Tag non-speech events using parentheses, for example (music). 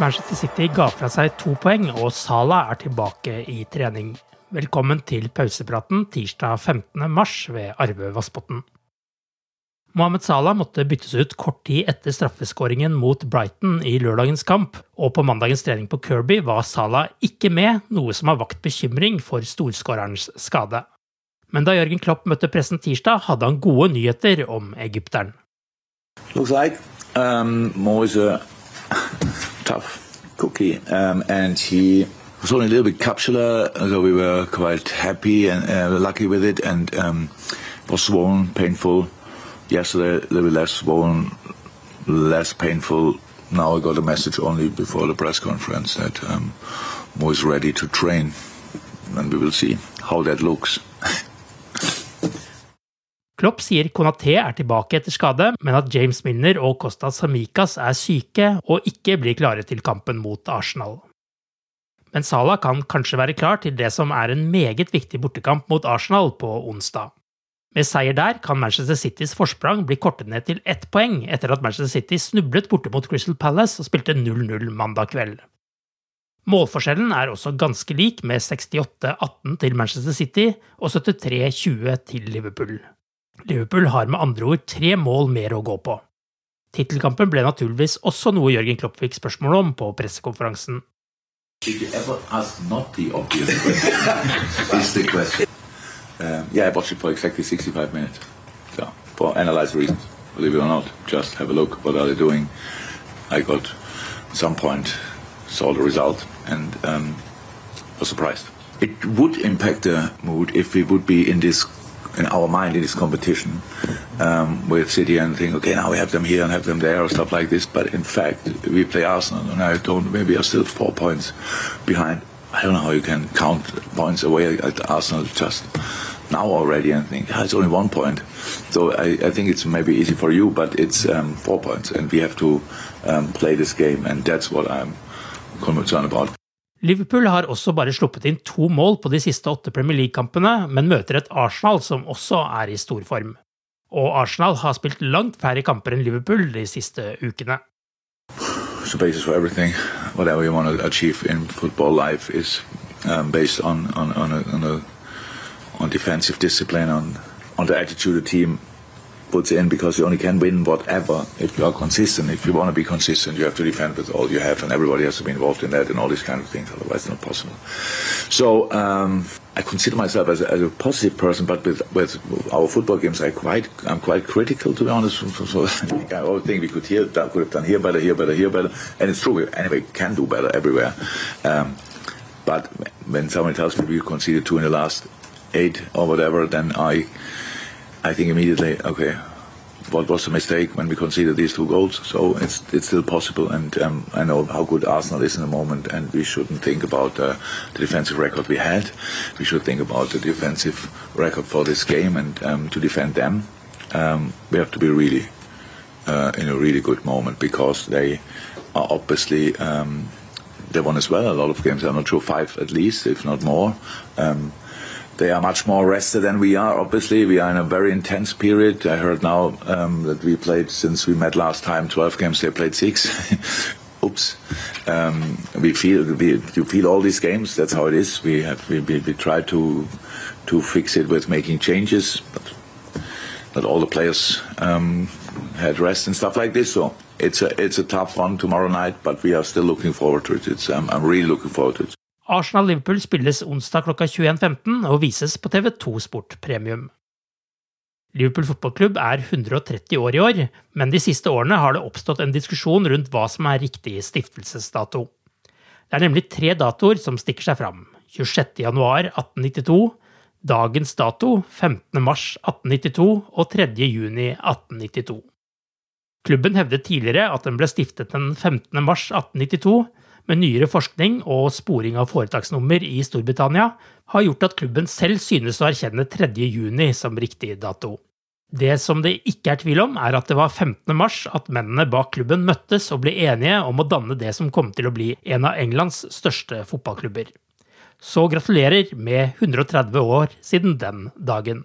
Manchester City ga fra seg to poeng, og Salah er tilbake i trening. Velkommen til pausepraten tirsdag 15. mars ved Arve Vassbotn. Mohammed Salah måtte byttes ut kort tid etter straffeskåringen mot Brighton i lørdagens kamp, og på mandagens trening på Kirby var Salah ikke med, noe som har vakt bekymring for storskårerens skade. Men da Jørgen Klopp møtte pressen tirsdag, hadde han gode nyheter om egypteren. Looks like um, tough cookie, um, and he was only a little bit capsular, so we were quite happy and uh, lucky with it, and um, was swollen, painful. Yesterday, a little bit less swollen, less painful. Now I got a message only before the press conference that um, Mo is ready to train, and we will see how that looks. (laughs) Klopp sier Konaté er tilbake etter skade, men at James Milner og Kostas Samikas er syke og ikke blir klare til kampen mot Arsenal. Men Salah kan kanskje være klar til det som er en meget viktig bortekamp mot Arsenal på onsdag. Med seier der kan Manchester Citys forsprang bli kortet ned til ett poeng etter at Manchester City snublet borte mot Crystal Palace og spilte 0-0 mandag kveld. Målforskjellen er også ganske lik, med 68-18 til Manchester City og 73-20 til Liverpool. Liverpool har med andre ord tre mål mer å gå på. Tittelkampen ble naturligvis også noe Jørgen Klopp fikk spørsmål om på pressekonferansen. (laughs) Um, yeah, I watched it for exactly 65 minutes. For analyze reasons, believe it or not. Just have a look. What are they doing? I got, at some point, saw the result and um, was surprised. It would impact the mood if we would be in this in our mind in this competition um, with City and think, okay, now we have them here and have them there or stuff like this. But in fact, we play Arsenal, and I don't. Maybe are still four points behind. I don't know how you can count points away at Arsenal just now already and think ah, it's only one point. So I, I, think it's maybe easy for you, but it's um, four points, and we have to um, play this game, and that's what I'm concerned about. Liverpool har også bare sluppet inn to mål på de siste åtte Premier League-kampene, men møter et Arsenal som også er i storform. Og Arsenal har spilt langt færre kamper enn Liverpool de siste ukene. The basis for everything, whatever you want to achieve in football life, is um, based on on on, a, on, a, on defensive discipline, on on the attitude the team puts in because you only can win whatever if you are consistent. If you want to be consistent, you have to defend with all you have, and everybody has to be involved in that and all these kind of things. Otherwise, it's not possible. So um, I consider myself as a, as a, positive person, but with with our football games, I quite I'm quite critical to be honest. So, (laughs) I always think we could here could have done here better, here better, here better, and it's true. We anyway can do better everywhere. Um, but when someone tells me we conceded two in the last eight or whatever, then I I think immediately, okay, what was the mistake when we conceded these two goals? So it's it's still possible, and um, I know how good Arsenal is in the moment, and we shouldn't think about uh, the defensive record we had. We should think about the defensive record for this game and um, to defend them. um, we have to be really uh, in a really good moment because they are obviously um, they won as well a lot of games. I'm not sure five at least, if not more. Um, they are much more rested than we are. Obviously, we are in a very intense period. I heard now um, that we played since we met last time 12 games. They played six. (laughs) Oops. Um, we feel we you feel all these games. That's how it is. We have we, we, we try to to fix it with making changes, but not all the players um, had rest and stuff like this. So it's a it's a tough one tomorrow night, but we are still looking forward to it. I'm really looking forward to it. Arsenal-Liverpool spilles onsdag klokka 21.15 og vises på TV2 Sport Premium. Liverpool fotballklubb er 130 år i år, men de siste årene har det oppstått en diskusjon rundt hva som er riktig stiftelsesdato. Det er nemlig tre datoer som stikker seg fram. 26.1.1892, dagens dato 15.3.1892 og 3.6.1892. Klubben hevdet tidligere at den ble stiftet den 15.3.1892, men nyere forskning og sporing av foretaksnummer i Storbritannia har gjort at klubben selv synes å erkjenne 3. juni som riktig dato. Det som det ikke er tvil om, er at det var 15. mars at mennene bak klubben møttes og ble enige om å danne det som kom til å bli en av Englands største fotballklubber. Så gratulerer med 130 år siden den dagen.